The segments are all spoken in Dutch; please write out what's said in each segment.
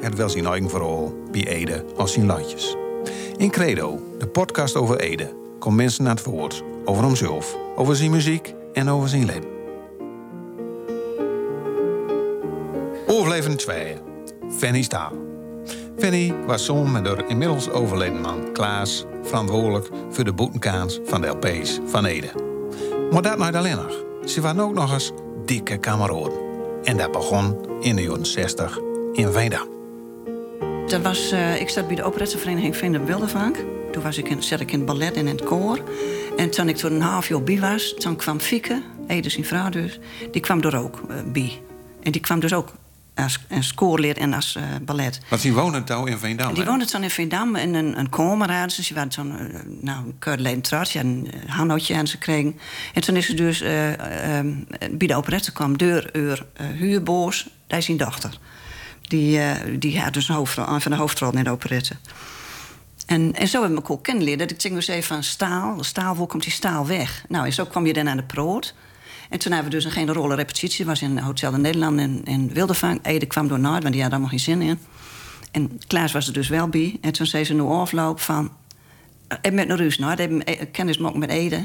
Het wel zijn eigen verhaal bij Ede als zijn landjes. In Credo, de podcast over Ede, komt mensen naar het woord over hemzelf, over zijn muziek en over zijn leven. Overlevende 2. Fanny Staal. Fanny was samen met haar inmiddels overleden man Klaas verantwoordelijk voor de boetenkaans van de LP's van Ede. Maar dat nooit alleen nog. Ze waren ook nog eens dikke kameraden. En dat begon in de jaren 60 in Veendam. Dat was, uh, ik zat bij de operettevereniging Veendam Wildevank. Toen was ik in, zat ik in het ballet en in het koor. En toen ik toen een half jaar bij was, toen kwam Fieke, Ede zijn vrouw dus, die kwam er ook uh, bij. En die kwam dus ook als, als koorleer en als uh, ballet. Want die woonde toen in Veendam? Die woonde toen in Veendam in een, een kamer. Dus die waren toen, uh, nou, een keurleden trouwd. Ja, een hannootje aan ze kregen. En toen is ze dus uh, bij de operette kwam deur uur huurboos. Daar is zijn dochter. Die, die had dus een, hoofdrol, een van de hoofdrollen in de operette. En, en zo hebben we elkaar kennenleren. Dat ik dus even van staal. Staal, waar komt die staal weg? Nou, en zo kwam je dan aan de proot. En toen hebben we dus een generale repetitie. was in Hotel de Nederland in, in Wildevang. Ede kwam door Noord, want die had allemaal geen zin in. En Klaas was er dus wel bij. En toen zei ze nu afloop van... Ik met naar rust, nou, ik kennis maken met Ede.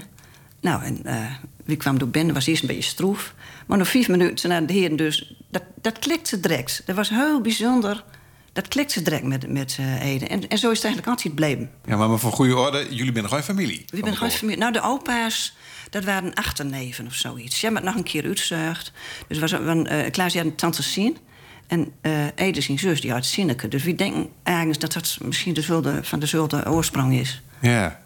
Nou, en uh, wie kwam door binnen, was eerst een beetje stroef. Maar na vijf minuten naar de heren dus... Dat, dat klikte direct. Dat was heel bijzonder. Dat klikte direct met, met uh, Ede. En, en zo is het eigenlijk altijd gebleven. Ja, maar voor goede orde, jullie zijn gewoon familie? We zijn gewoon familie. Nou, de opa's... Dat waren achterneven of zoiets. Ja, maar nog een keer uitzuigd. Dus was een, uh, Klaas had een tante zien. En uh, Ede zijn zus, die had. Dus we denken eigenlijk dat dat misschien de zulde, van dezelfde oorsprong is. Ja.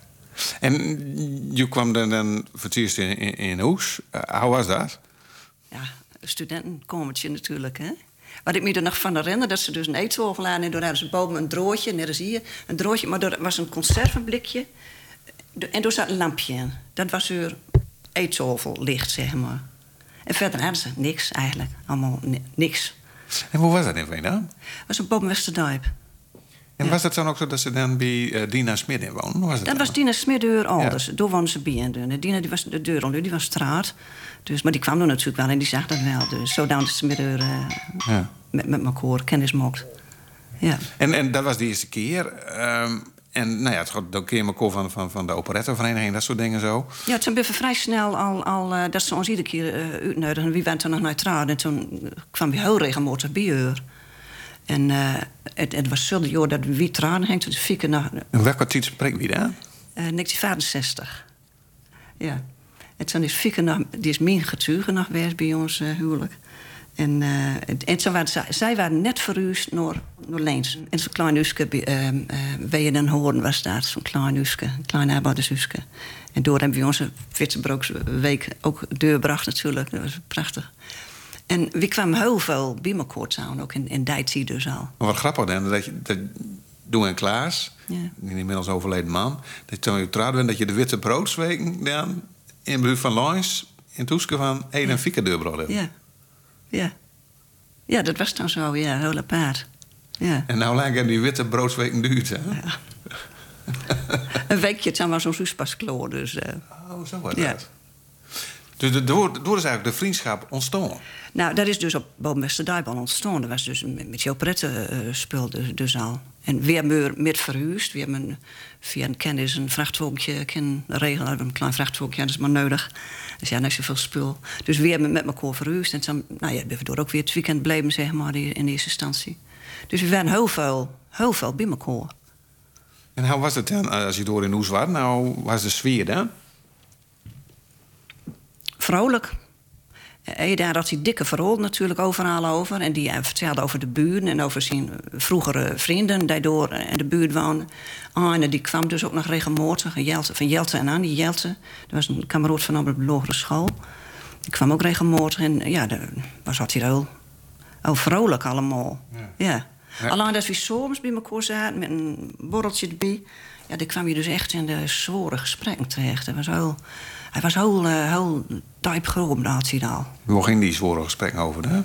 En je kwam dan, dan voor het eerst in, in, in Hoes. Uh, hoe was dat? Ja, een studentenkomertje natuurlijk, hè. Wat ik me er nog van herinner, dat ze dus een eetwolf laden... en door hadden ze boven een droodje, net als hier, een droodje... maar er was een conservenblikje en door zat een lampje in. Dat was er eetzolvel licht, zeg maar. En verder hadden ze niks eigenlijk. Allemaal niks. En hoe was dat in Veendam? Dat was op Boven Westerdijp. En ja. was het dan ook zo dat ze dan bij uh, Dina in woonden? Was dat, dat was Dina Smit deur anders. Ja. Door woonden ze bij en Dina die was de deur onder, die was straat. Dus, maar die kwam er natuurlijk wel en die zag dat wel. Dus zodat de Smit deur uh, ja. met, met elkaar kennis mocht. Ja. En, en dat was de eerste keer. Um, en nou ja, het gaat ook keer elkaar van, van, van de operettovereniging, dat soort dingen zo. Ja, het zijn vrij snel al, al uh, dat ze ons iedere keer uh, uitnodigen. Wie bent er nog neutraal? En toen kwam we heel regelmatig bij haar. En uh, het, het, was zo jaar dat wie tranen hangt. Dus fieke naar. En welke tijd spreekt wie daar? 1965. Ja. En toen is Fieke nog, die is mijn getuige nog geweest bij ons huwelijk. En, uh, en zo waren, zij, waren net verhuisd naar, naar Leens. En zo'n klein huisje, uh, uh, Hoorn was daar, zo'n klein huisje, een klein arbeidershuisje. En door hebben we onze Wittebrooksweek ook deurbracht natuurlijk. Dat was prachtig. En we kwamen heel veel bij elkaar samen, ook in, in dus al. Maar wat grappig dan, dat je... Dat... Doen en Klaas, ja. een inmiddels overleden man. Dat toen je trouwd bent, dat je de Witte Broodsweken dan in buurt van Loins in Toeske van Ede en Fieke deurbracht Ja. Ja. Ja, dat was dan zo, ja, heel apart. Ja. En nou hebben die witte broodsweken duurt, hè? Ja. een weekje, het was zo'n soespaskloo, dus... Uh, oh, zo was ja. dat. Dus de, door, door is eigenlijk de vriendschap ontstaan? Nou, dat is dus op Bovenwesterdijk al ontstaan. Dat was dus met jouw pretten uh, spul dus, dus al. En we hebben met verhuisd. We hebben via een kennis een vrachtwagentje kunnen regelen. Een klein vrachtwagentje, dat is maar nodig. Dus ja, net zoveel spul. Dus we hebben met elkaar verhuisd. En dan nou ja, we door ook weer het weekend bleven, zeg maar, in eerste instantie. Dus we waren heel veel, heel veel bij elkaar. En hoe was het dan als je door in Oes was? Nou, was de sfeer dan? Vrolijk. Daar had hij dikke verhaal natuurlijk overal over. En die vertelde over de buren en over zijn vroegere vrienden die door in de buurt woonden. Oh, en die kwam dus ook nog regelmatig. Jelte, van Jelte en Annie Jelte. Dat was een kameraad van op de lagere school. Die kwam ook regelmatig. En ja, dat was altijd heel, heel vrolijk allemaal. Ja. ja. Ja. Alleen als we soms bij elkaar zaten met een borreltje erbij... Ja, dan kwam je dus echt in de zware gesprekken terecht. Hij was heel, hij was heel, uh, heel groot, had hij al. Waar ging die zware gesprekken over, hè?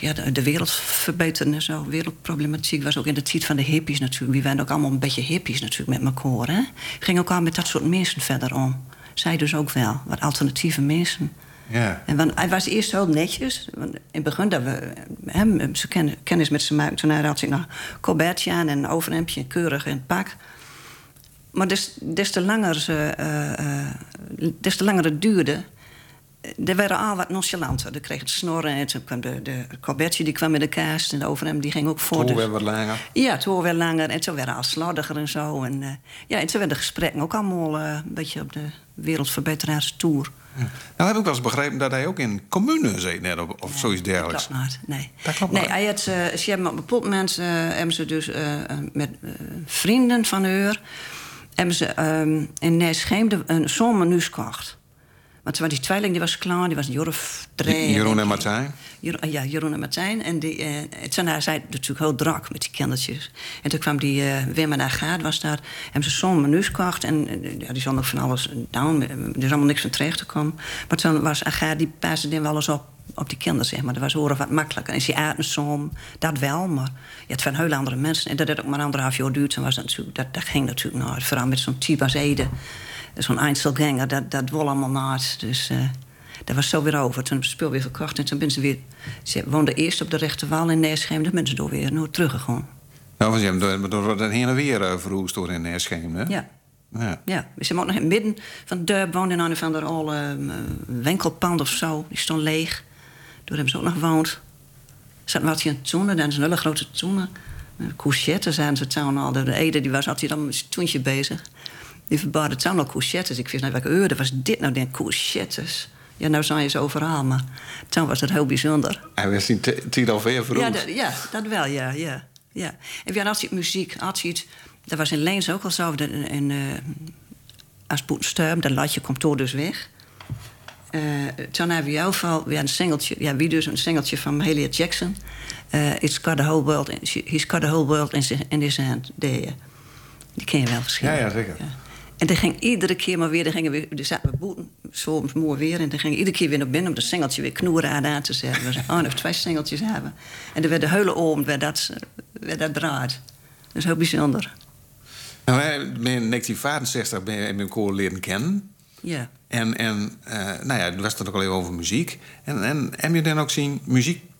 Ja, de, de wereld verbeteren en zo. Wereldproblematiek was ook in de tijd van de hippies natuurlijk. We waren ook allemaal een beetje hippies natuurlijk met elkaar. Hè? Ging ook al met dat soort mensen verder om. Zij dus ook wel, wat alternatieve mensen. Ja. En want hij was eerst heel netjes. Want in het begin dat we hem ze ken, kennis met zijn maakten. Toen had hij nog colbertje aan en een overhemdje keurig in het pak. Maar des, des, te langer ze, uh, uh, des te langer het duurde... Er werden al wat nonchalanter. Er kreeg het snorren en toen kwam de, de die kwam met de kaast... en de overhemd die ging ook voor. Toen werd wat langer. Ja, hoor weer langer. En toen werden al slordiger en zo. En, uh, ja, en toen werden de gesprekken ook allemaal een beetje op de wereldverbeterarstoer. Ja. Nou heb ik wel eens begrepen dat hij ook in commune zit, net of, zoiets dergelijks. Dat klopt niet, nee. Dat klopt nee, niet. hij had, uh, ze hebben op een bepaald moment hebben ze dus met vrienden van haar... hebben ze um, in een zomernuus Want toen was die tweeling die was klaar, die was drie. Jeroen en Martijn? Ja, Jeroen en Martijn. En die, uh, toen hij zei natuurlijk heel drak met die kindertjes. En toen kwam die uh, Wim en Agaat, was daar. Hebben ze zo'n menu gekocht. En uh, ja, die zond ook van alles down. Er is allemaal niks van terecht te komen. Maar toen was Agaat, die paste dan wel eens op op die kinderen, zeg maar. Dat was horen wat makkelijker. En ze aten som, dat wel, maar ja, het waren heel andere mensen. En dat het ook maar anderhalf jaar duurt, was dat, natuurlijk, dat, dat ging natuurlijk nooit. Vooral met zo'n als Ede, zo'n Einzelganger, dat, dat wil allemaal nooit. Dus uh, dat was zo weer over. Toen heb ik het speel weer verkocht en toen ben ze weer... Ze woonden eerst op de rechterwal in Neerschem, toen ben ze door weer nooit teruggegaan. Nou, want je hebt door het heen en weer uh, verhoest door in Neerschem, hè? Ja. Ja. ja, ook nog in het midden van het dorp woonden in een van de oude uh, winkelpand of zo. Die stond leeg. Toen hebben ze ook nog gewoond. Zat wat in toenen, dan een hele grote toenen. Couchettes zijn ze toen al. De Ede die was altijd dan met zijn toentje bezig. Die verbaarde toen al couchettes. Ik wist niet welke euro was dit nou, denk couchettes. Ja, nou zijn ze overal, maar toen was het heel bijzonder. Hij was in tien al ver ja, dat, ja, dat wel, ja, ja, ja. En we hadden altijd muziek, altijd... Dat was in Leens ook al zo. In, in, uh, als Boetensturm, dat latje komt door dus weg. Uh, toen hebben we van ja, een singeltje, ja, wie dus een singeltje van Mahalia Jackson. Uh, It's got the whole world, in, he's got the whole world in, in his hand. Die, die ken je wel verschillen. Ja, ja, zeker. Ja. En dan ging iedere keer maar weer, dan gingen we, er zaten we boeten, mooi weer. En dan ging iedere keer weer naar binnen om dat singeltje weer knoeren aan, aan te zetten. We zouden nog twee singeltjes hebben. En er werd de hele oom, werd dat, werd dat draad. Dat is heel bijzonder. Nou, in 1965 ben je in mijn koor leren kennen. Ja. En, en uh, nou ja, was het ook al even over muziek. En, en heb je dan ook zien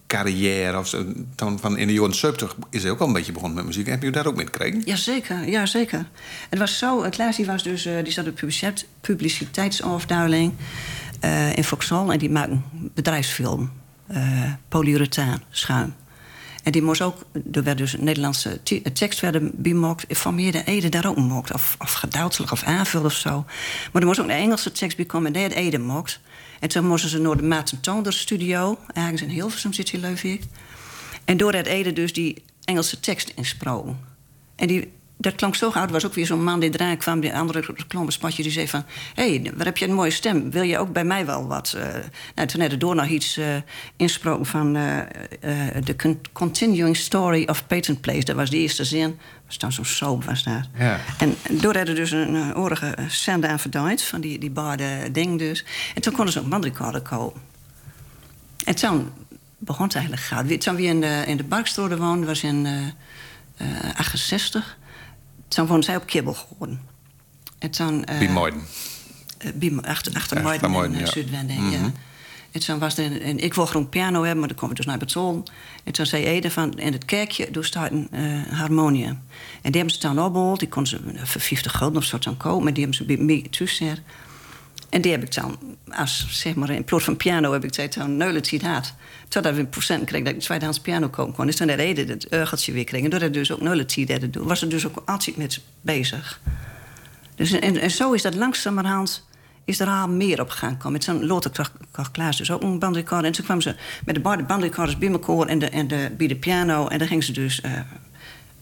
muziekcarrière? Of zo, van in de jaren 70 is hij ook al een beetje begonnen met muziek. Heb je daar ook mee gekregen? Jazeker, ja, zeker. Het was zo, Klaas was dus, uh, die zat op de publiciteitsafdeling uh, in Vauxhall. En die maakte bedrijfsfilm. polyurethaan, schuim. En die moest ook, er werd dus Nederlandse tekst werden bemokt, van meer de Ede daar ook mokt. Of, of geduidelijk of aanvullen of zo. Maar er moest ook een Engelse tekst bij komen en die had Ede mokt. En toen moesten ze naar de Maarten Toonder studio, ergens in Hilversum zit hier Leuvik. En door dat Ede dus die Engelse tekst insproken. En die, dat klonk zo goud. Er was ook weer zo'n man die eraan kwam, die andere reclamespatje, die zei van... hé, hey, waar heb je een mooie stem? Wil je ook bij mij wel wat? Uh, nou, toen had door nog iets uh, insproken van... The uh, Continuing Story of Patent Place. Dat was de eerste zin. was dan zo'n soap, was. Ja. En door hadden dus een oorige cent aan verduid, van die, die barde ding dus. En toen konden ze ook bandrecorder kopen. En toen begon het eigenlijk goud. Toen we in de, in de Barkstrode woonden, was in 68 toen woonde zij op Kibbel geworden. En toen... Uh, Biemoiden. Uh, achter achter Moiden in uh, ja. Zuidwending, mm -hmm. ja. En toen was er... Een, en ik wil gewoon piano hebben, maar dan kwam ik dus naar Beton. En toen zei Ede van... In het kerkje doe staat een harmonium. En die hebben ze dan opgehaald. Die konden ze voor 50 gulden of zo dan kopen. Maar die hebben ze bij mij tussen. En die heb ik dan, als zeg maar in plaats van piano, heb ik zei dan neulet gehad. Totdat we een procent kreeg dat ik een tweedehands piano kopen kon. Dus toen de reden het urgeltje weer kreeg. En doordat dus ook neulet deden doen, was er dus ook altijd met bezig. Dus en, en zo is dat langzamerhand is er al meer op gaan komen. Met zo'n Lotte Klaas dus ook een bandrecorder. En toen kwamen ze met de bandrecorders bij elkaar en, de, en de, bij de piano. En dan gingen ze dus uh,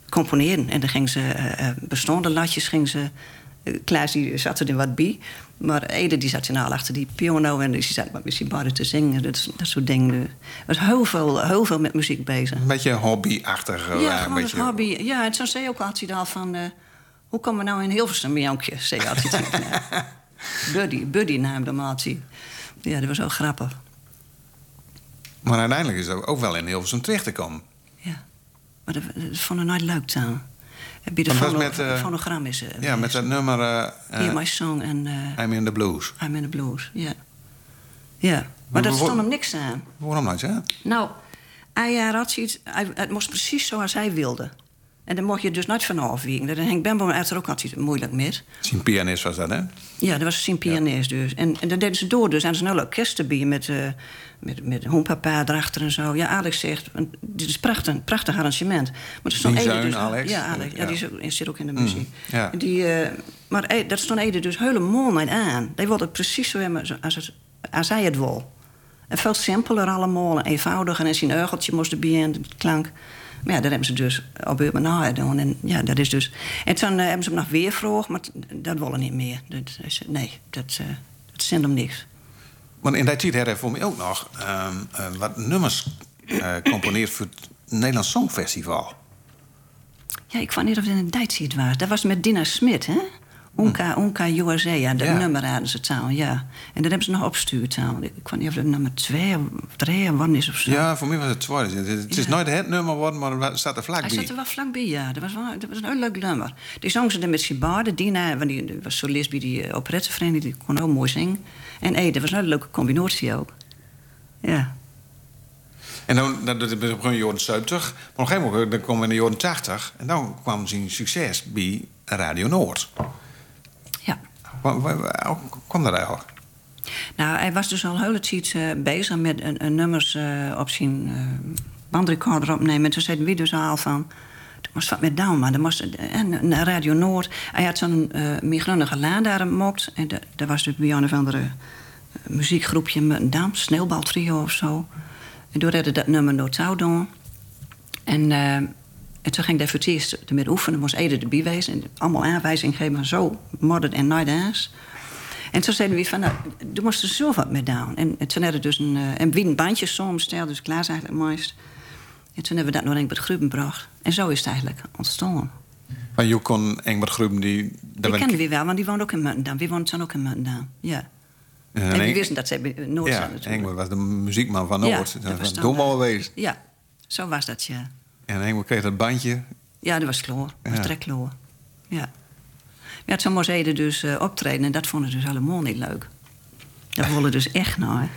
componeren. En dan gingen ze uh, bestaande latjes gingen ze Eh, Klaas die zat er wat bij. Maar Ede die zat nou achter die piano en die zat misschien buiten te zingen. Dat, dat soort dingen. Er was heel veel, heel veel met muziek bezig. Een beetje hobbyachtig. eh, Ja, een beetje... het hobby. Ja, en zo zei je ook altijd al van... eh, hoe komen we nou in Hilversum, Jankje? Zei je altijd. Buddy, Buddy naam Martie. Ja, dat was ook grappig. Maar uiteindelijk is het ook wel in Hilversum terecht te komen. Ja. Maar dat, dat vond ik nooit leuk. Heb je de fono, met, eh, fonogram is... eh, Ja, met dat nummer eh, eh, Hear My Song en eh, I'm in the Blues. I'm in the Blues. Ja. Ja. Maar Maar dat stond hem niks aan. Waarom niet, hè? Nou, hij eh, had zoiets... Hij, het moest precies zoals hij wilde. En daar mocht je dus nooit van afwijken. Daar Henk Bembo had er ook altijd moeilijk mee. Zijn pianist was dat, hè? Ja, dat was zijn pianist dus. En, en dat deden ze door dus. En er een hele orkest met, eh met, met hoenpapa erachter en zo. Ja, Alex zegt, dit is prachtig, een prachtig arrangement. Maar er stond Ede dus, Alex? Ja, Alex. Ja, Ja. die ook, zit ook in de muziek. ja. Die, eh, maar dat stond Ede dus helemaal niet aan. Die wilde het precies zo hebben als, het, als hij het wil. En veel simpeler allemaal, en eenvoudiger. En zijn eugeltje moest erbij in, de klank. Maar ja, dat hebben ze dus op na gedaan. En ja, dat is dus... En toen eh, hebben ze hem nog weer gevraagd, maar dat willen niet meer. Dat, is- nee, dat, uh, dat zendt hem niks. Want in die tijd hij voor mij ook nog ehm, eh, wat nummers eh componeerd voor het Nederlands Songfestival. Ja, ik weet niet of het in een Duits was. Dat was met Dina Smit, hè? Onka, Onka USA, ja, dat Ja. nummer hadden ze taal, ja. En dat hebben ze nog opgestuurd taal. Ik weet niet of het nummer twee of drie of is of zo. Ja, voor mij was het tweede. Het, is- nooit het nummer geworden, maar het staat er Hij vlakbij. zat er wel vlakbij, ja. Dat was, wel, dat was een heel leuk nummer. Die zong ze er met zijn baden. Dina want die, was solist bij die uh, operettevereniging. Die kon ook mooi zingen. En hey, dat was een hele leuke combinatie ook. Ja. En dan, dat dat is begon in de jaren 70. Maar op een gegeven moment dan komen we in de jaren 80. En dan kwam zijn succes bij Radio Noord. ja. Waar, waar- waar- hoe kwam dat eigenlijk? Nou, hij was dus al hele tijd eh, bezig met een, een nummers eh, op zijn eh, bandrecorder opnemen. En toen zeiden we dus al van... Er moest wat met down, maar moest... En Radio Noord. Hij had zo'n uh, migrunige laan daar gemokt. En da- daar was dus bij een of andere muziekgroepje met een dam, sneeuwbaltrio of zo. En toen redde dat nummer Notaal doen. En, en toen ging ik daar voor het eerst ermee oefenen. moest Ede erbij wezen. En allemaal aanwijzingen geven. Zo, modern en dance. En toen zeiden we van, nou, er moest er zo wat mee doen. En, en toen hadden we dus een, uh, een wien bandje soms stelde, dus Klaas eigenlijk het mooist. En toen hebben we dat nog bij Gruben gebracht. En zo is het eigenlijk ontstaan. Maar je kon Engbert Gruben die... Die kenden we wel, want die woonde ook in Muntendam. Wie woont dan ook in Muntendam, ja. En we Eng- wisten dat ze Noord Ja, natuurlijk. Engbert was de muziekman van Noord. Ja, dat dat was dan, dom eh, al geweest. Ja, zo was dat, ja. En Engbert kreeg dat bandje. Ja, dat was kloor. Dat was Ja. direct kloor. Ja. Ja, toen moest Ede dus uh, optreden en dat vonden ze dus helemaal niet leuk. Dat wilden dus echt nou, hè.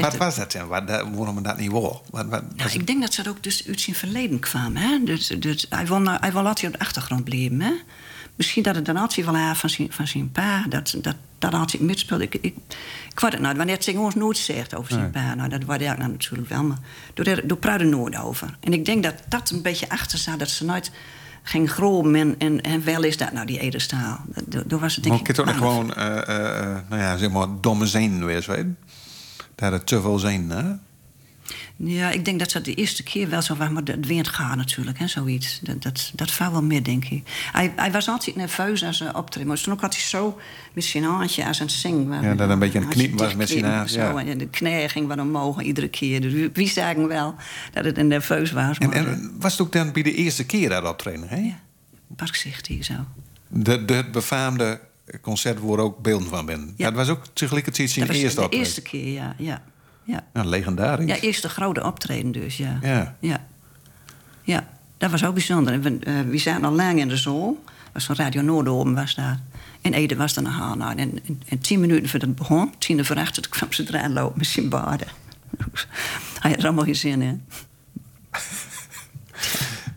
Wat, was dat? dan? Wat, dat- waarom we dat niet wou? Wat, wat, Ja, was- ik denk dat ze ook dus uit zijn verleden kwam. Hè? Dus, dus, hij, wil, hij wil altijd op de achtergrond blijven. Hè? Misschien dat het dan altijd wel van zijn, van zijn pa... dat dat, dat altijd. Ik, ik, ik weet het nou, wanneer het zich ons nooit zegt over zijn pa... nou, dat waardeer ik nou natuurlijk wel, maar door, door er nooit over. En ik denk dat dat een beetje achter zat... dat ze nooit ging gromen en, en, en wel is dat nou, die edestaal. Dat- Door was het denk Maar ik het bang gewoon, eh, eh, nou ja, zeg maar, domme geweest, weet je? Daar had te veel zin, hè? Ja, ik denk dat dat de eerste keer wel zo was, maar het wint gaat natuurlijk, hè, zoiets. Dat, dat, dat valt wel meer, denk ik. Hij, hij was altijd nerveus als hij optrad, maar toen ook altijd zo met zijn handje als aan het zingen. Ja, dat een beetje Handje kniepen was met zijn dichtknippen, hand, zo, ja. En de knieën ging wat omhoog iedere keer. Dus wie- zagen wel dat het een nerveus was. En, Maar, en was het ook dan bij de eerste keer dat optreden, hè? ja, Park zegt hij zo. De, de, het befaamde concert waar ook beelden van ben. Ja. Dat was ook tegelijkertijd zijn Dat was eerste de optreden. eerste keer, ja. ja, ja. Ja, legendarisch. Ja, eerste grote optreden dus, ja. Ja. Ja, ja dat was ook bijzonder. We, eh, we zaten al lang in de zool. was van Radio Noordopen was daar. En Ede was er nog aan. Nou, en, en, en tien minuten voordat het begon, tien voor achter, toen kwam ze eraan lopen met zijn baden. Hij had er allemaal geen zin in.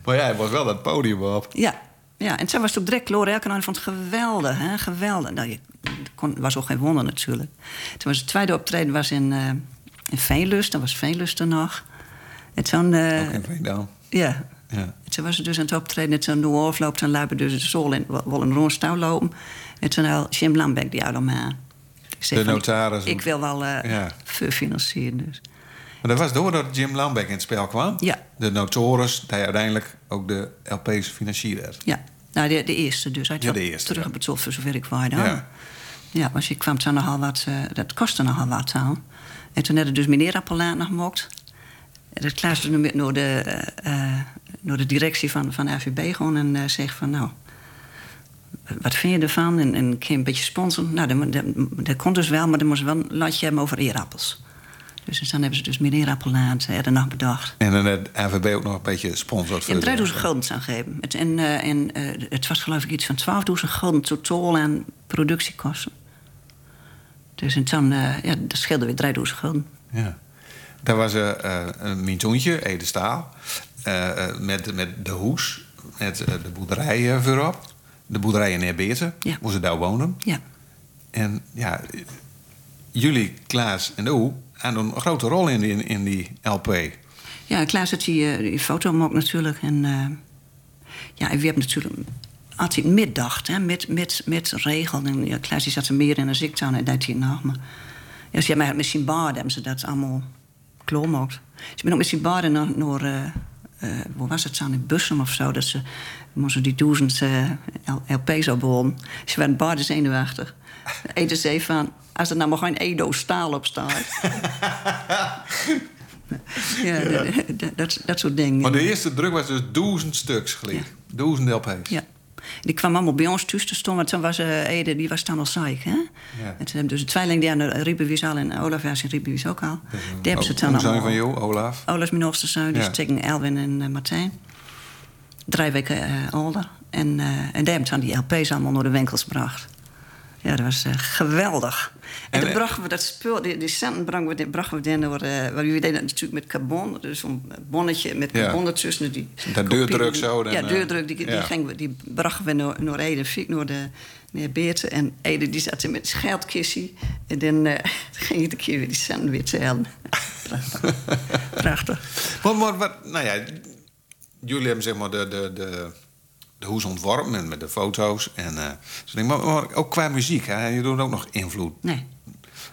Maar ja, hij was wel dat podium op. Ja, ja, en toen was het ook direct Loor Elkenaan vond het geweldig, hè? geweldig. Nou, je, kon, was ook geen wonder natuurlijk. Toen was het tweede optreden was in, eh in Veenlust, dat was Veenlust er nog. En toen, eh, Ook in Veendam. ja, Ja. En toen was het dus aan het optreden. En toen door afloop, toen lopen dus de zool in, rondstouw lopen. En toen had Jim Lambeck die allemaal aan. Ik zei De notaris. Ik wil wel eh Ja. voor financieren dus. Maar dat was doordat Jim Lambeck in het spel kwam. Ja. De notaris, die uiteindelijk ook de LP's financierde. Ja, Nou, de, de eerste dus. Hij Ja, de eerste, terug ja. voor zover ik weet. Ja. Ja. want je kwam zo nogal wat... eh, dat kostte nogal wat aan. En toen hadden dus meneer Appelaat nog mocht. En dat klaasde nu met door de, eh, eh, door de directie van, van RVB gewoon en zegt van... nou, wat vind je ervan? En, en kun je een beetje sponsoren? Nou, dat, dat, dat kon dus wel, maar dan moest wel een latje hebben over eerappels. Dus dan hebben ze dus meneer Appelaat er nacht bedacht. En dan het RVB ook nog een beetje sponsort Je hebt 3000 gulden aangegeven. Het, en en het was geloof ik iets van 12.000 gulden totaal aan productiekosten. Dus en toen, eh, ja, dat scheelde weer 3000 gulden. Ja. Daar was er eh, een mintoentje, Ede Staal. eh, eh, met, met de hoes, met eh, de boerderij eh, voorop. De boerderij in Eerbeerte, Ja. hoe ze daar woonden. Ja. En ja, jullie, Klaas en O, hadden een grote rol in die, in die LP. Ja, Klaas had die, eh, die foto natuurlijk. En eh, ja, we hebben natuurlijk altijd middacht, hè, met, met, met regel. En ja, Klaas zat er meer in ik toen, en deed hij nog. Maar ja, ze hebben met zijn baden hebben ze dat allemaal klaargemaakt. Ze ben ook met zijn baden naar, naar eh, eh, hoe was het, aan in Bussum of zo, dat ze moesten die duizend eh, L- LP's opbouwen. Ze waren baden zenuwachtig. Eden zei van, als er nou maar geen Edo staal op staat. ja, dat- dat, dat, dat soort dingen. Maar de eerste druk was dus duizend stuks gelijk. Duizend LP's. Ja. Die kwam allemaal bij ons thuis te staan, want toen was eh, Ede, die was dan al ziek, hè? En toen hebben dus de tweeling die aan de Riebewies al en Olaf was in Riebewies ook al. Die hebben ze allemaal... van jou, Olaf. Olaf is mijn oudste zoon, die Ja. is tegen Elwin en eh, Martijn. Drie weken eh, ouder. En, eh, en die hebben toen die LP's allemaal naar de winkels gebracht. Ja, dat was eh, geweldig. En, En, toen eh, brachten we dat spul, die, die centen brachten we, brachten we dan door... eh we deden dat natuurlijk met carbon, dus zo'n bonnetje met carbon ertussen. Die Dat deurdruk zo, dan, ja, deurdruk, die, die, ja. die brachten we naar, naar Ede, Fiek, naar de meneer Beerte. En Ede die zat met geldkissie. En dan eh, ging je de keer weer die centen weer tellen. Prachtig. Prachtig. Maar, maar wat, nou ja, jullie hebben zeg maar de, de, de, de hoes ontworpen met, met de foto's. En, zo dingen. maar, maar ook qua muziek, hè, je doet ook nog invloed. Nee.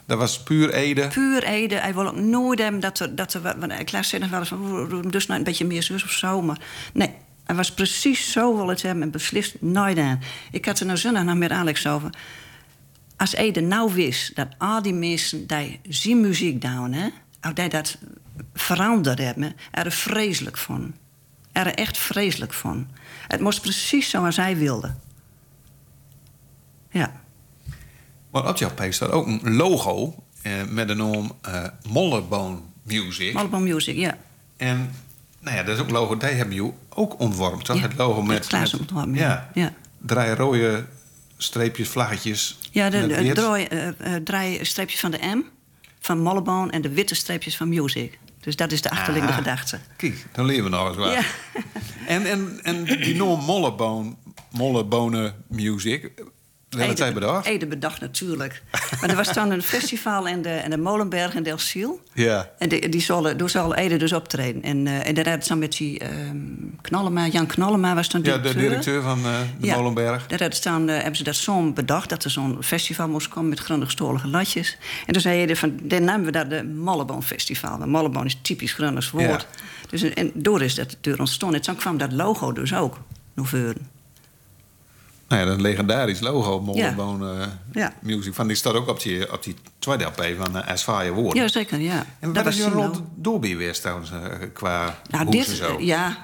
Dat was puur Ede. Puur Ede. Hij wil ook nooit hebben dat er... Dat er want nog wel eens van... "Oeh, doe hem dus nou een beetje meer zus of zo. Maar nee, hij was precies zo wil het hebben en beslist nooit aan. Ik had er nou zondag nog met Alex over. Als Ede nou wist dat al die mensen die zien muziek doen... Hè, als die dat veranderd hebben, er vreselijk van. Er echt vreselijk van. Het moest precies zoals hij wilde. Ja. Maar op jouw page staat ook een logo eh, met de naam eh Mollebone Music. Allemaal music, ja. En nou ja, dat is ook een logo, die hebben jullie ook ontworpen, toch? Ja, Het logo met, Klaas ontworpen, ja, drie rode streepjes, vlaggetjes. Ja, de, draai, eh, eh, draai streepjes van de M, van Molleboon... en de witte streepjes van Music. Dus dat is de achterliggende Ah. gedachte. Kijk, dan leren we nog eens wat. Ja. En, en, en die naam Mollebone, Mollebone Music, dat hebben zij bedacht? Ede bedacht natuurlijk. maar er was dan een festival in de, in de Molenberg in Delfziel. Ja. En die, die zal, door zal Ede dus optreden. En, eh en daar ze dan met die ehm Knallema, Jan Knallema was dan Ja, directeur. de directeur van eh, de Ja, Molenberg. Daar hadden, staan, eh, hebben ze dat zo'n bedacht, dat er zo'n festival moest komen met grondig-stolige latjes. En toen zei je van, dan namen we dat de Molleboon Festival. Want Molleboon is typisch Gronings woord. Ja. Dus, en door is dat deur ontstaan. En toen kwam dat logo dus ook voren. Nou ja, dat legendarisch logo, Mollebone eh, Ja. Music. Van, die staat ook op die, op die tweede LP van uh, As Fire Woord. Ja, zeker, ja. En Dat wat is je zijn rol Dolby weer trouwens, eh, qua Nou, dit, zo? ja,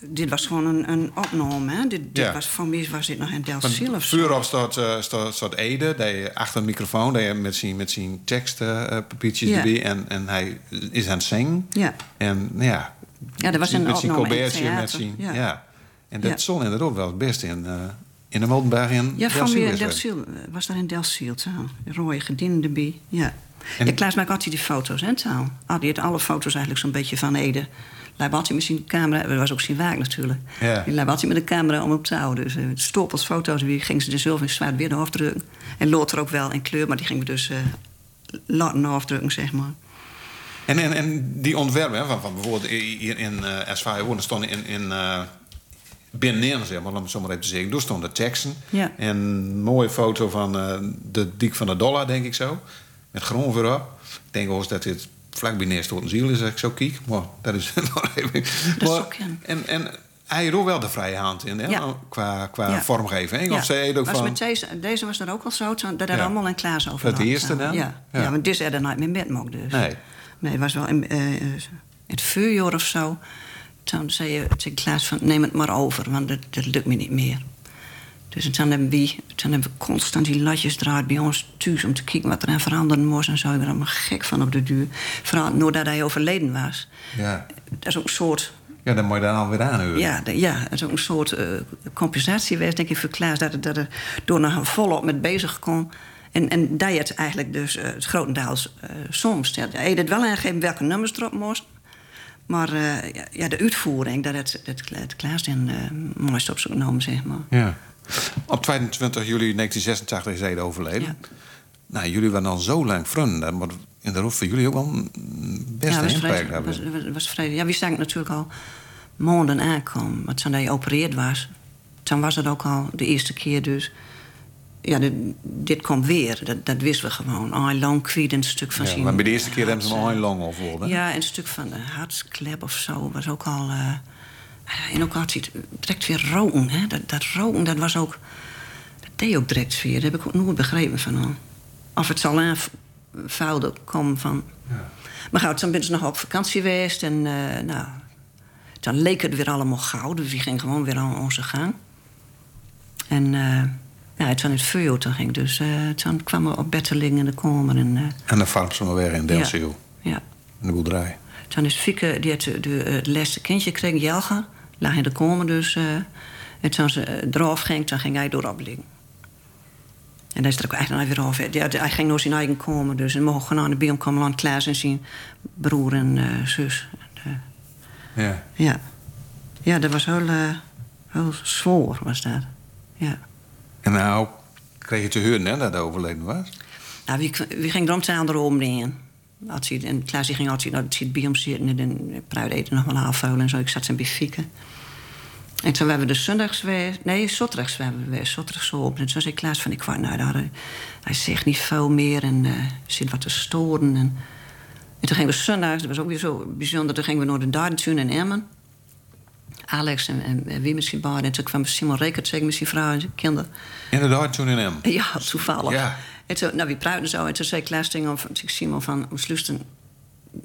dit was gewoon een, een opname. Hè? Dit, dit Ja. was, voor mij was dit nog in Van Delfziel of zo. Staat, eh, staat, staat Ede, die achter een microfoon, die met zijn, met zijn tekstpapiertjes Ja. erbij. En, en hij is aan het zingen. Ja. En nou ja, Ja, dat was een met zijn opname colbertje, met zijn... Ja. En dat Ja. inderdaad wel het beste in, eh, in de Moldenberg in Ja, van weer in. Delfziel. eh, Was daar in Delfziel, zo. Rode gedienden erbij, ja. En- En Klaas maakt altijd die foto's, hè, taal. Ah, die had alle foto's eigenlijk zo'n beetje van Ede. Laat met zijn camera, dat was ook zijn waak natuurlijk. Ja. Laat met een camera om op te houden. Dus uh, stapels foto's, die ging ze er zelf in zwart weer afdrukken. En later ook wel in kleur, maar die gingen we dus eh, laten afdrukken, zeg maar. En, en, en die ontwerpen, hè, van, van bijvoorbeeld hier in uh, Esfaaien wonen, stonden in, in uh, binnenin, zeg maar, om het zo maar even te zeggen. Daar stonden teksten. Ja. En een mooie foto van uh, de dik van de dollar, denk ik zo. Met groen voorop. Ik denk wel eens dat dit vlak bij neer een ziel is, als ik zo kijk. Maar dat is nog even... Dat maar, kunnen. en, en Hij ook wel de vrije hand in, hè? Ja. qua, qua Ja. vormgeving. Ja. Of zei ook Was van... met deze, deze was er ook al zo, dat er allemaal een klaas over Dat lag, eerste dan? Ja, Ja. want dit is er nooit meer met mocht dus. Nee. Nee, het was wel in, eh, in het vuurjaar of zo. Toen zei je tegen Klaas van, neem het maar over, want dat, dat lukt me niet meer. Dus toen hebben, we, toen hebben we constant die latjes draait bij ons thuis... om te kijken wat er aan veranderen moest en zo. Ik er allemaal gek van op de duur. Vooral nadat hij overleden was. Ja. Dat is ook een soort ja, dan moet je dan alweer aanhuren. ja, de- ja, het is ook een soort eh, compensatie geweest, denk ik, voor Klaas. Dat, dat er door nog volop met bezig kon. En, en dat je het eigenlijk dus eh, het grotendeels eh, soms. Ja, hij het wel aangegeven welke nummers erop moest. Maar eh, ja, de uitvoering, dat het, het, het Klaas dan eh mooist op nam, zeg maar. Ja. Op 22 juli 1986 is hij overleden. Ja. Nou, jullie waren al zo lang vrienden. Moet in de roep voor jullie ook wel een ja, was impact vrij, hebben. was, was, was vrij, ja, we zagen natuurlijk al maanden aankomen. Want toen hij geopereerd was, toen was het ook al de eerste keer dus... Ja, dit, dit komt weer. Dat, dat wisten we gewoon. Een lang kwiet een stuk van Ja, maar bij de eerste keer hebben ze al een long of worden. Ja, een stuk van de hartsklep of zo was ook al... eh, en ook had het direct weer roken. Hè? Dat, dat roken, dat was ook... Dat deed ook direct weer. Dat heb ik ook nooit begrepen van hem. Of het zal aanvuilde komen van... Maar goed, toen ben ze nog op vakantie geweest. En eh, nou, toen leek het weer allemaal gauw. Dus die ging gewoon weer aan onze gang. En eh, ja, het vuur toen ging. Dus eh, toen kwamen we op Betteling in de kamer. En, eh, En dan varmt ze maar weer in Delsiel. ja. In de boerderij. Toen is Fieke, die had de, de, het laatste kindje gekregen, Jelga. Lag in de kamer dus. eh, en toen ze eh, eraf ging, toen ging hij doorop liggen. En daar is er ook eigenlijk weer af. Ja, hij ging naar zijn eigen kamer dus. En mocht gewoon aan de biom komen aan Klaas en zijn broer en eh, zus. En, eh, Ja. ja. ja, dat was heel, eh, heel zwaar, was dat. Ja. En nou kreeg je te horen hè, dat hij overleden was. Nou, wie, wie ging er om aan de? Had hij, en Klaas ging altijd naar het bij hem zitten en dan pruid eten nog wel aanvuilen en zo. Ik zat zijn bij fieken. En toen hebben we de zondags weer, nee, zondags hebben we weer, zo op. En toen zei Klaas van, ik wou, nou, daar, hij zegt niet veel meer en eh zit wat te storen. En, en toen gingen we zondags, dat was ook weer zo bijzonder, toen gingen we naar de Dardentuin in Emmen. Alex en, en, en wie misschien En toen kwam Simon Rekert, met zijn vrouw en zijn kinderen. Inderdaad, toen in hem. Ja, toevallig. Ja. En toen, nou, we praten zo. En toen zei Klaas tegen Simon van... Sluisten,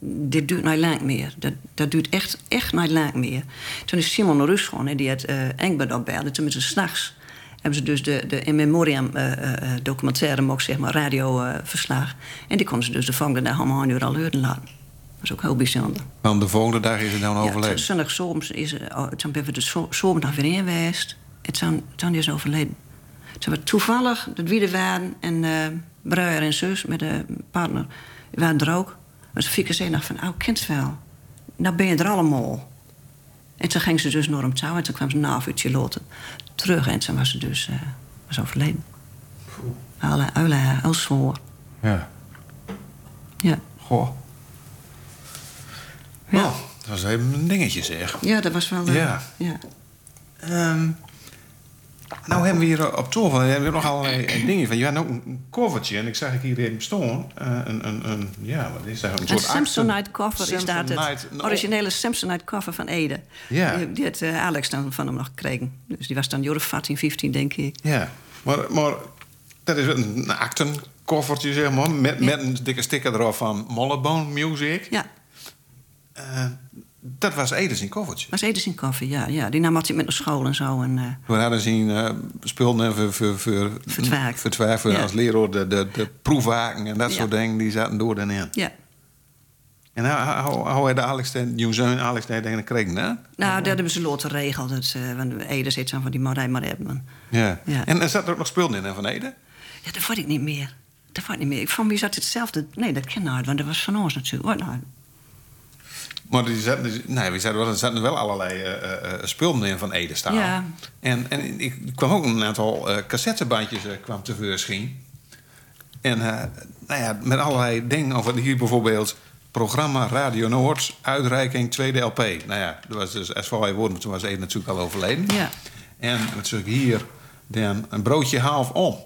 dit duurt niet lang meer. Dat, dat duurt echt, echt niet lang meer. Toen is Simon naar gegaan en die had uh, Engbert opbellen. Toen met z'n s'nachts hebben ze dus de, de in memoriam uh, uh, documentaire... maar ook zeg maar radioverslag. en die konden ze dus de volgende dag om een uur al horen laten. Dat is ook heel bijzonder. Want de volgende dag is hij dan overleden? Ja, zondag soms is toen ben we de zomerdag weer in geweest. En toen, toen is overleden. Toen we toevallig dat wie er waren en uh, broer en zus met de partner waren er ook. Ze fikken zei nog van, oh, kind wel. Nou ben je er allemaal. En toen ging ze dus naar hem touw en toen kwam ze na een uurtje later terug en toen was ze dus uh, was overleden. Alle, alle, heel zwaar. Ja. Ja. Goh. Ja. Oh, dat was even een dingetje zeg. Ja, dat was wel... Uh, Ja. ja. Um, nou hebben we hier op tafel we hebben nog allerlei dingen van. Je had ook een koffertje en ik zag ik hier even staan. Een, een, een, ja, wat is dat? Een, een Samsonite koffer is dat het no. originele Samsonite koffer van Ede. Ja. Die, die had Alex dan van hem nog gekregen. Dus die was dan Jorf 14, 15, denk ik. Ja, maar, maar dat is een, een actenkoffertje, zeg maar. Met, ja. met een dikke sticker erop van Mollebone Music. Ja. Uh, dat was Edens in koffertje. was Edens in koffer, ja, ja. Die nam altijd met naar school en zo. En, uh, We hadden zien uh, spullen voor, voor, voor, voor ja. als leraar de, de, de proefwaken en dat Ja. soort dingen. Die zaten door dan in. ja. En hoe, hoe, hoe de Alex, zoon Alex, daar tegen gekregen, hè? Nou, dat hebben ze later geregeld. Dat, want Ede zit zo van die Marij maar hebben. Ja. Ja. En er zat er ook nog spullen in hè, van Ede? Ja, dat vond ik niet meer. Dat vond ik niet meer. Ik vond wie zat hetzelfde. Nee, dat ken ik niet, want dat was van ons natuurlijk. Oh, nou, Maar die zaten, dus- nee, we er zaten wel allerlei uh, uh, spullen in van Ede staan. Ja. En, en ik kwam ook een aantal uh, cassettebandjes kwam tevoorschijn. En nou ja, met allerlei dingen over hier bijvoorbeeld programma Radio Noord, uitreiking tweede LP. Nou ja, dat was dus SV Woorden, toen was Ede natuurlijk al overleden. Ja. En wat zeg ik hier, dan een broodje half om.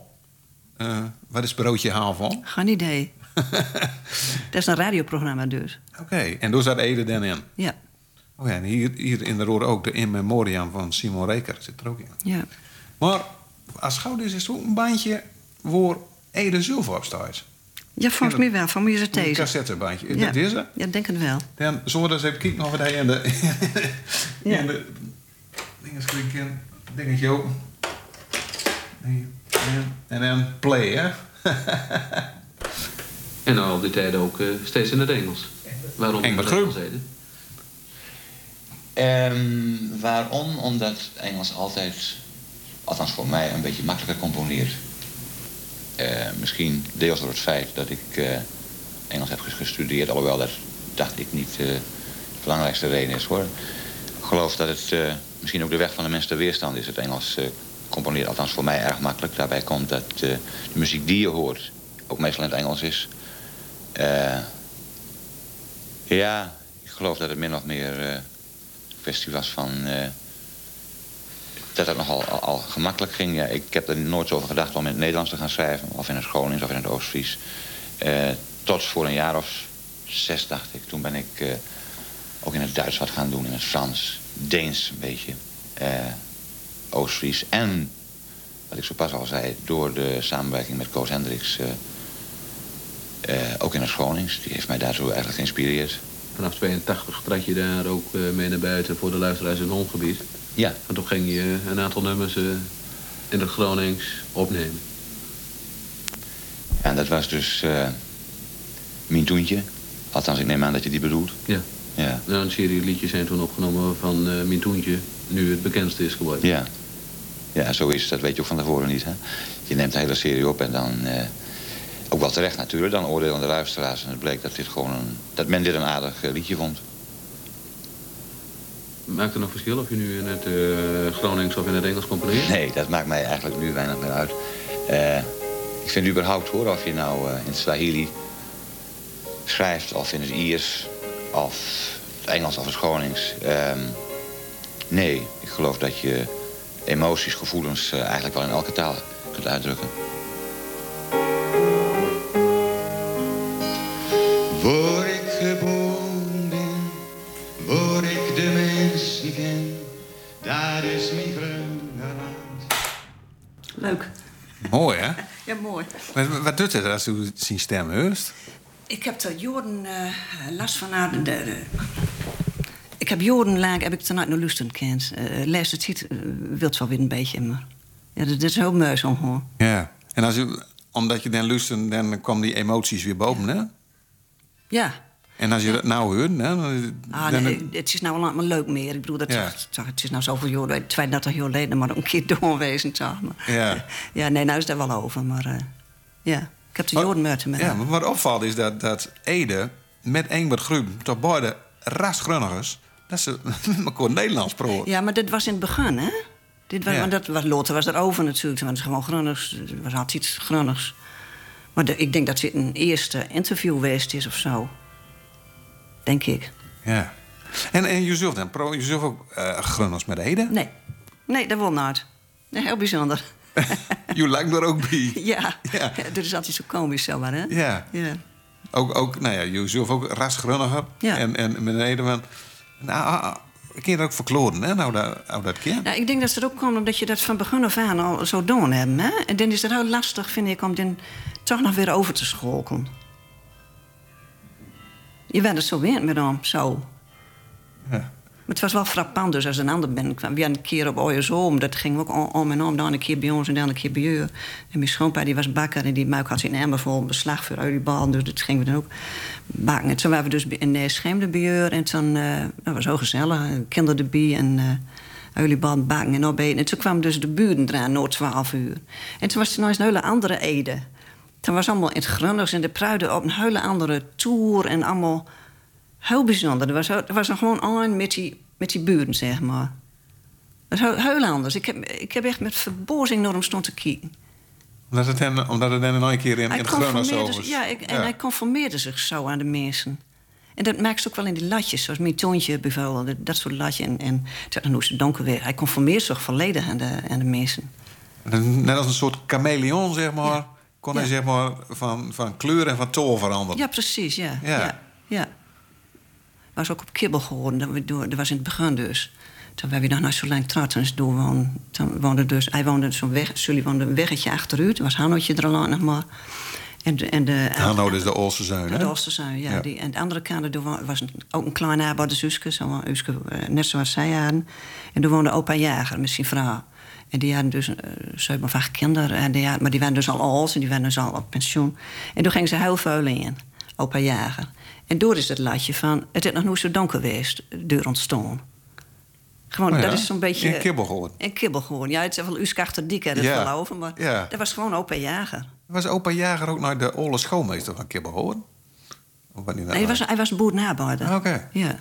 Wat is broodje half om? Geen idee. dat is een radioprogramma dus. Oké, okay. en daar zat Ede dan in? Ja. Oh ja, en hier, hier in de roer ook de In Memoriam van Simon Reker zit er ook in. Ja. Maar als gauw is het ook een bandje waar Ede zelf op staat. Ja, volgens mij wel. Van mij is het Een deze. cassettebandje. Ja. Dat is het. Ja, denk het wel. Dan zullen we eens even kijken of we daar in de... Ja. in de dingen klikken. Dingetje En en dan play, hè? En al die tijd ook eh, steeds in het Engels. Waarom. Engels? Ehm, waarom? Omdat Engels altijd, althans voor mij, een beetje makkelijker componeert. Eh, misschien deels door het feit dat ik eh, Engels heb gestudeerd, alhoewel dat dacht ik niet eh, de belangrijkste reden is hoor. Ik geloof dat het eh, misschien ook de weg van de mens ter weerstand is. Het Engels eh, componeert althans voor mij erg makkelijk. Daarbij komt dat eh, de muziek die je hoort ook meestal in het Engels is. Ja, ik geloof dat het min of meer eh, kwestie was van... eh, dat het nogal al, al gemakkelijk ging. Ja, ik heb er nooit over gedacht om in het Nederlands te gaan schrijven. Of in het Gronings of in het Oostfries. Eh, tot voor een jaar of zes, dacht ik. Toen ben ik ook in het Duits wat gaan doen. In het Frans, Deens een beetje. Oostfries. En, wat ik zo pas al zei, door de samenwerking met Koos Hendricks... eh, ook in het Gronings. Die heeft mij daartoe eigenlijk geïnspireerd. Vanaf 82 trad je daar ook eh, mee naar buiten voor de luisteraars in het omgebied. Ja, En toen ging je een aantal nummers eh, in het Gronings opnemen. en dat was dus Mijn Toentje. Althans, ik neem aan dat je die bedoelt. Ja. Ja, Nou, een serie liedjes zijn toen opgenomen van Mijn Toentje, nu het bekendste is geworden. ja. Ja, zo is het. Dat weet je ook van tevoren niet. Hè? Je neemt de hele serie op en dan... ook wel terecht natuurlijk. Dan oordelen de luisteraars. En het bleek dat, dit gewoon een, dat men dit een aardig eh, liedje vond. Maakt het nog verschil of je nu in het eh, Gronings of in het Engels componeert? Nee, dat maakt mij eigenlijk nu weinig meer uit. Eh, ik vind überhaupt hoor, of je nou in het Swahili schrijft... of in het Iers, of het Engels of het Gronings. Ehm, nee, ik geloof dat je emoties, gevoelens... eigenlijk wel in elke taal kunt uitdrukken. Maar wat doet het als u zijn stem heust? Ik heb er jaren eh, last van. De, de- ik heb jarenlang heb ik het naar luisteren gekend. Uh, laatste tijd uh, wilt wel weer een beetje, maar ja, dat, dat is heel zo hoor. Ja. En als u, omdat je dan luistert, dan komen die emoties weer boven, hè? Ja. En als je dat nou hoort, hè? Dan, Ah, dan- nee, het is nou wel maar leuk meer. Ik bedoel, dat Ja. toch, het is nou zoveel jaar, 32 jaar geleden, maar een keer doorwezen, toch? Maar, Ja. ja, nee, nou is dat wel over, maar eh, ja, ik heb de met Ja, maar wat opvalt is dat, dat Ede met Engbert Gruben, toch beide rasgrunnigers, dat ze elkaar Nederlands proeven. Ja, maar dit was in het begin, hè? Dit was, Ja. dat was, later was erover natuurlijk. Het was gewoon Grunnigs. Was altijd iets Grunnigs. Maar de- ik denk dat dit een eerste interview geweest is of zo. Denk ik. Ja. En, en jezelf dan? Pro jezelf ook eh grunners met Ede? Nee. Nee, dat wil nooit. Nee, heel bijzonder. Je lijkt er ook bij. ja. Ja. Dat is altijd zo komisch, zo maar, hè? Ja. Ja. Ook, ook nou ja, jezelf ook rasgrunniger. Ja. En, en met Ede van... Nou, kun je dat ook verkloren, hè? Nou, dat, nou, dat keer. Nou, ik denk dat het ook komt omdat je dat van begin af aan al zo doen hebt. Hè? En dan is het heel lastig, vind ik, om dan toch nog weer over te scholken. Je werd het zo weer met hem, zo. Ja. Maar het was wel frappant, dus als een ander ben. kwam weer een keer op Oyezoom, dat ging ook om, om en om. Dan een keer bij ons en dan een keer bij u. En mijn schoonpa die was bakker en die muik had zijn emmer vol beslag voor oliebal. Dus dat gingen we dan ook bakken. En toen waren we dus in de Scheemde bij u. En toen, eh dat was zo gezellig. Kinderen erbij en uh, bakken en opeten. En toen kwamen dus de buren eraan, nooit 12 uur. En toen was er nog eens een hele andere Ede. Toen was allemaal in het Grunnigs en de Pruiden op een hele andere tour en allemaal heel bijzonder. Er was, er was er gewoon aan met die, met die buren, zeg maar. Dat was heel, heel anders. Ik heb, ik heb echt met verbozing naar hem stond te kijken. Omdat het dan, omdat het dan nog een keer in, in het zich- is. ja, ik, en hij conformeerde zich zo aan de mensen. En dat merk je ook wel in die latjes, zoals mijn toontje bijvoorbeeld, dat- dat soort latje. En, en toen hoe ze donker weer. Hij conformeert zich volledig aan de, aan de mensen. Net als een soort chameleon, zeg maar. Ja. Kon hij Ja. zeg maar van, van kleur en van toon veranderen. Ja, precies, ja. Ja. ja. Was ook op kibbel geworden. Dat, we door, dat was in het begin dus. Toen wij nog naar zo lang dus woonde, toen woonde dus, hij woonde zo'n weg, Sully woonde een weggetje achteruit. was Hannootje er al nog maar. En de, en de, Hanno is de Olsenzuin, hè? de ja. Ja. Die, en de andere kant was ook een klein arbeidersuske, zo, Uske, eh, net zoals zij hadden. En toen woonde opa Jager met zijn vrouw. En die hadden dus eh, zeven of acht kinderen. En die hadden, maar die waren dus al oud en die waren dus al op pensioen. En toen gingen ze heel veel in, opa Jager. En door is het latje van... het is nog nooit zo donker geweest, deur ontstaan. Gewoon, Oh ja? dat is zo'n beetje... In kibbel geworden. In kibbel gewoon. Ja, het is wel Uske achter dik, hè, dat Ja. wel over. Maar Ja. dat was gewoon opa Jager. Was opa Jager ook naar de Olle schoolmeester van Kibbel? Of wat niet Nee, hij was, hij was een boerenarbeider. Ah, Oké. Ja.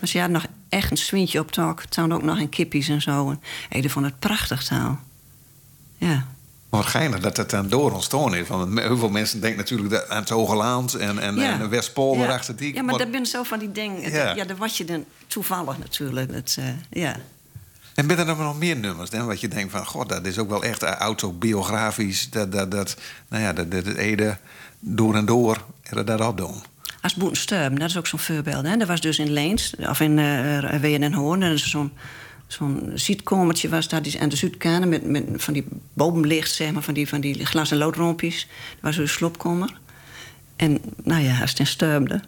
Dus je had nog echt een swintje op tak. Toen ook nog in kippies en zo. En ik vond het prachtig taal. Ja. Geinig dat het dan door ontstaan is. Want heel veel mensen denken natuurlijk dat aan het Hoge Land en, en, ja. en Westpolder ja. achter die. Ja, maar dat ben zo van die dingen. Ja. Ja, dat was je dan toevallig natuurlijk. Dat, eh, ja. En ben er dan nog meer nummers, hè, wat je denkt van... god, dat is ook wel echt autobiografisch. Dat, dat, dat, nou ja, dat, dat het Ede door en door dat op doen. Als Boetensturm, dat is ook zo'n voorbeeld. Hè? Dat was dus in Leens, of in uh, Ween en Hoorn. Dat zo'n zo'n zietkomertje was daar die, aan de Zuidkade... Met, met van die bovenlicht, zeg maar, van die, van die glas- en loodrompjes. Dat was een slopkomer. En nou ja, als het in sturmde...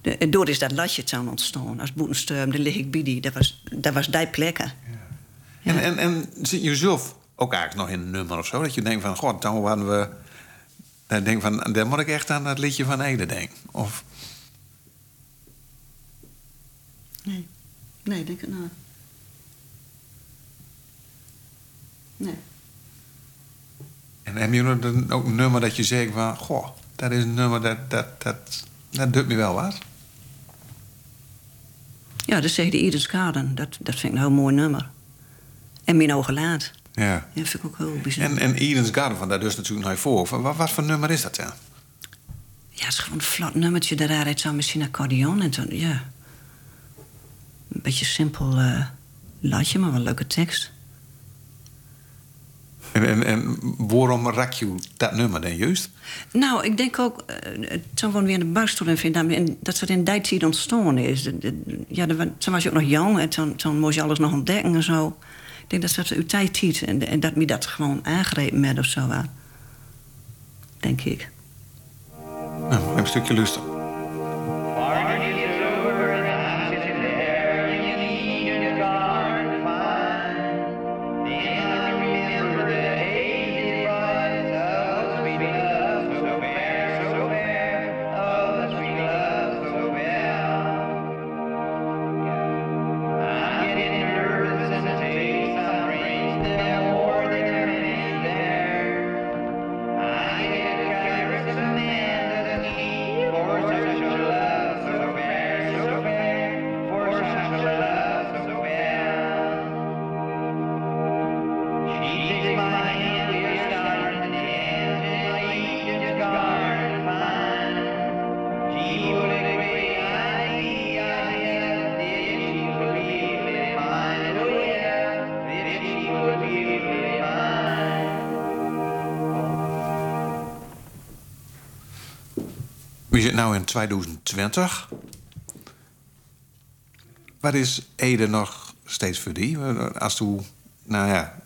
De, en door is dat latje zou ontstaan. Als Boetensturm, dan lig ik bij die. Dat was, dat was die plekken. En, en, en zit je zelf ook eigenlijk nog in een nummer of zo? Dat je denkt van, god, dan hadden we... Dan denk van, dan moet ik echt aan het liedje van Ede denken. Of, Nee, nee, denk ik nou. Nee. en heb je dan ook een nummer dat je zegt van... goh, dat is een nummer dat, dat, dat, dat doet me wel wat. Ja, dat zegt de Edens Garden. Dat, dat vind ik een heel mooi nummer. En Mijn Ogen Laat. Ja. Dat vind ik ook heel bijzonder. En, en Eden's Garden, van daar dus natuurlijk naar voor. Wat, wat voor nummer is dat dan? Ja, het is gewoon een vlot nummertje. Daaruit zou misschien accordeon en toen, ja. Een beetje simpel eh latje, maar wel een leuke tekst. En, en, en waarom raak je dat nummer dan juist? Nou, ik denk ook, eh, toen woonde we in de buikstoel en dat het in die tijd ontstaan is. Ja, toen was je ook nog jong en toen, toen moest je alles nog ontdekken en zo. Ik denk dat dat uw tijd ziet en, en dat me dat gewoon aangrepen met of zo. Denk ik. Nou, een stukje luisteren. Zitten nu in 2020. Wat is Ede nog steeds voor die? Als u, nou ja,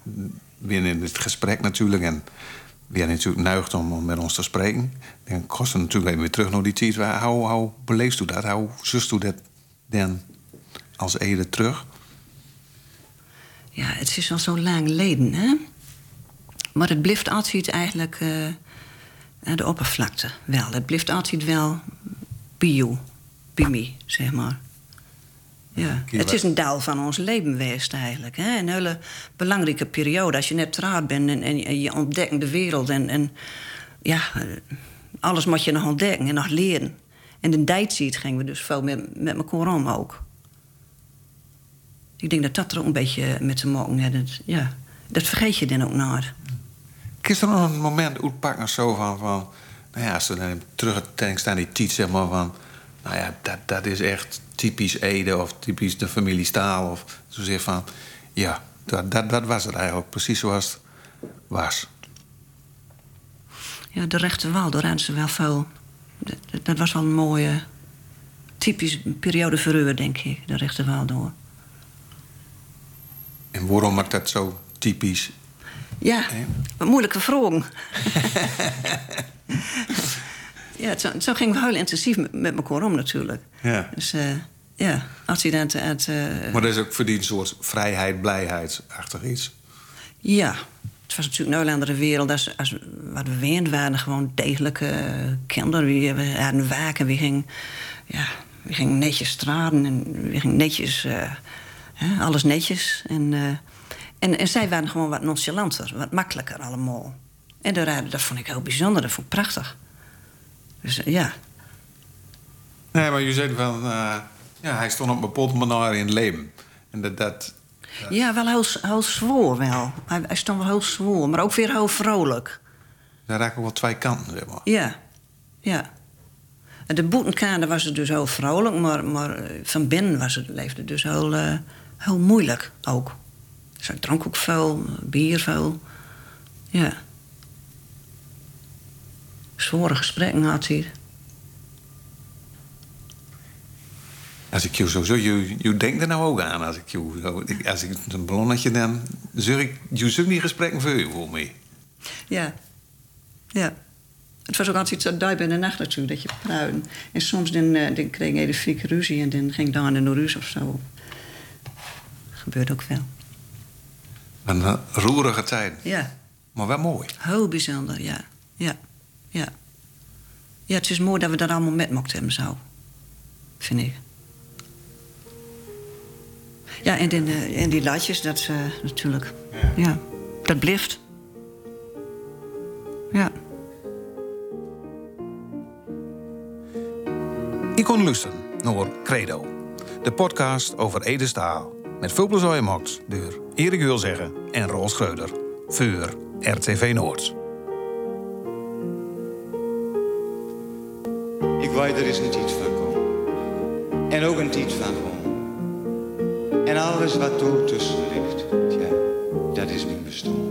weer in het gesprek natuurlijk... en weer natuurlijk nuigt om, met ons te spreken... dan kost het natuurlijk even weer terug naar die tijd. Hoe, hoe beleefst u dat? Hoe zust u dat dan als Ede terug? Ja, het is al zo lang geleden, hè? Maar het blijft altijd eigenlijk eh, de oppervlakte wel. Het blijft altijd wel bio, bij mij, zeg maar. Ja. Het is een deel van ons leven geweest eigenlijk. Hè? Een hele belangrijke periode. Als je net trouwd bent en, en, je ontdekt de wereld. En, en ja, alles moet je nog ontdekken en nog leren. En in tijd gingen we dus veel met, met elkaar om ook. Ik denk dat dat er ook een beetje met te maken heeft. Ja, dat vergeet je dan ook nooit. Is er nog een moment uitpakken of zo van, van nou ja, als we dan terug staan die tijd, zeg maar van, nou ja, dat, dat is echt typisch Ede of typisch de familie Staal of zo zeg van, ja, dat, dat, dat was het eigenlijk, precies zoals het was. Ja, de rechte wal, daar hadden ze wel veel. Dat, dat was wel een mooie typisch periode verreur, denk ik, de rechterwaal door. En waarom maakt dat zo typisch? Ja, wat moeilijke vragen. ja, zo, zo gingen we heel intensief met, elkaar om natuurlijk. Ja. Dus eh, ja, dat... het, eh, Maar dat is ook voor die soort vrijheid, blijheid-achtig iets. Ja, het was natuurlijk een andere wereld. Als, als wat we weend waren, gewoon degelijke kinderen. We, hadden waken, we gingen, ja, we gingen netjes straten en we gingen netjes, eh, hè, alles netjes. En, en, en zij waren gewoon wat nonchalanter, wat makkelijker allemaal. En dat, dat vond ik heel bijzonder, dat vond ik prachtig. Dus eh, ja, Nee, maar je zei van... eh, ja, hij stond op een bepaalde manier in leven. En dat... dat ja wel heel, heel zwoer wel. Hij, hij stond wel heel zwoer, maar ook weer heel vrolijk. daar raken wel twee kanten, zeg maar. Ja, ja. En De boetenkade was het dus heel vrolijk, maar, maar van binnen was het, leefde het dus heel, eh, heel moeilijk ook. Hij dronk ook veel, bier veel. Ja. Zware gesprekken had hij. Als ik je zo zo, je, je denkt er nou ook aan. Als ik je zo, als ik een ballonnetje dan, zeg ik, je die gesprekken voor u voor mij. Ja. Ja. Het was ook altijd zo duidelijk in de nacht natuurlijk, dat je pruim. En soms dan, eh, dan kreeg je de fieke ruzie en dan ging dan naar ruzie of zo. Gebeurde ook wel. Een eh, roerige tijd, Ja. maar wel mooi. Heel bijzonder, ja. Ja, ja. Ja, het is mooi dat we dat allemaal met mochten hebben zo. Vind ik. Ja, en, die, eh, en die latjes, dat eh, natuurlijk... Ja. Dat blijft. Ja. Ik kon luisteren naar Credo. De podcast over Ede Staal. Met veel plezier gemaakt door Erik Wilzeggen en Roel Schreuder. Voor RTV Noord. Ik weet er is een tijd van komen. En ook een tijd van gewoon. En alles wat er tussen ligt, ja, dat is mijn bestaan.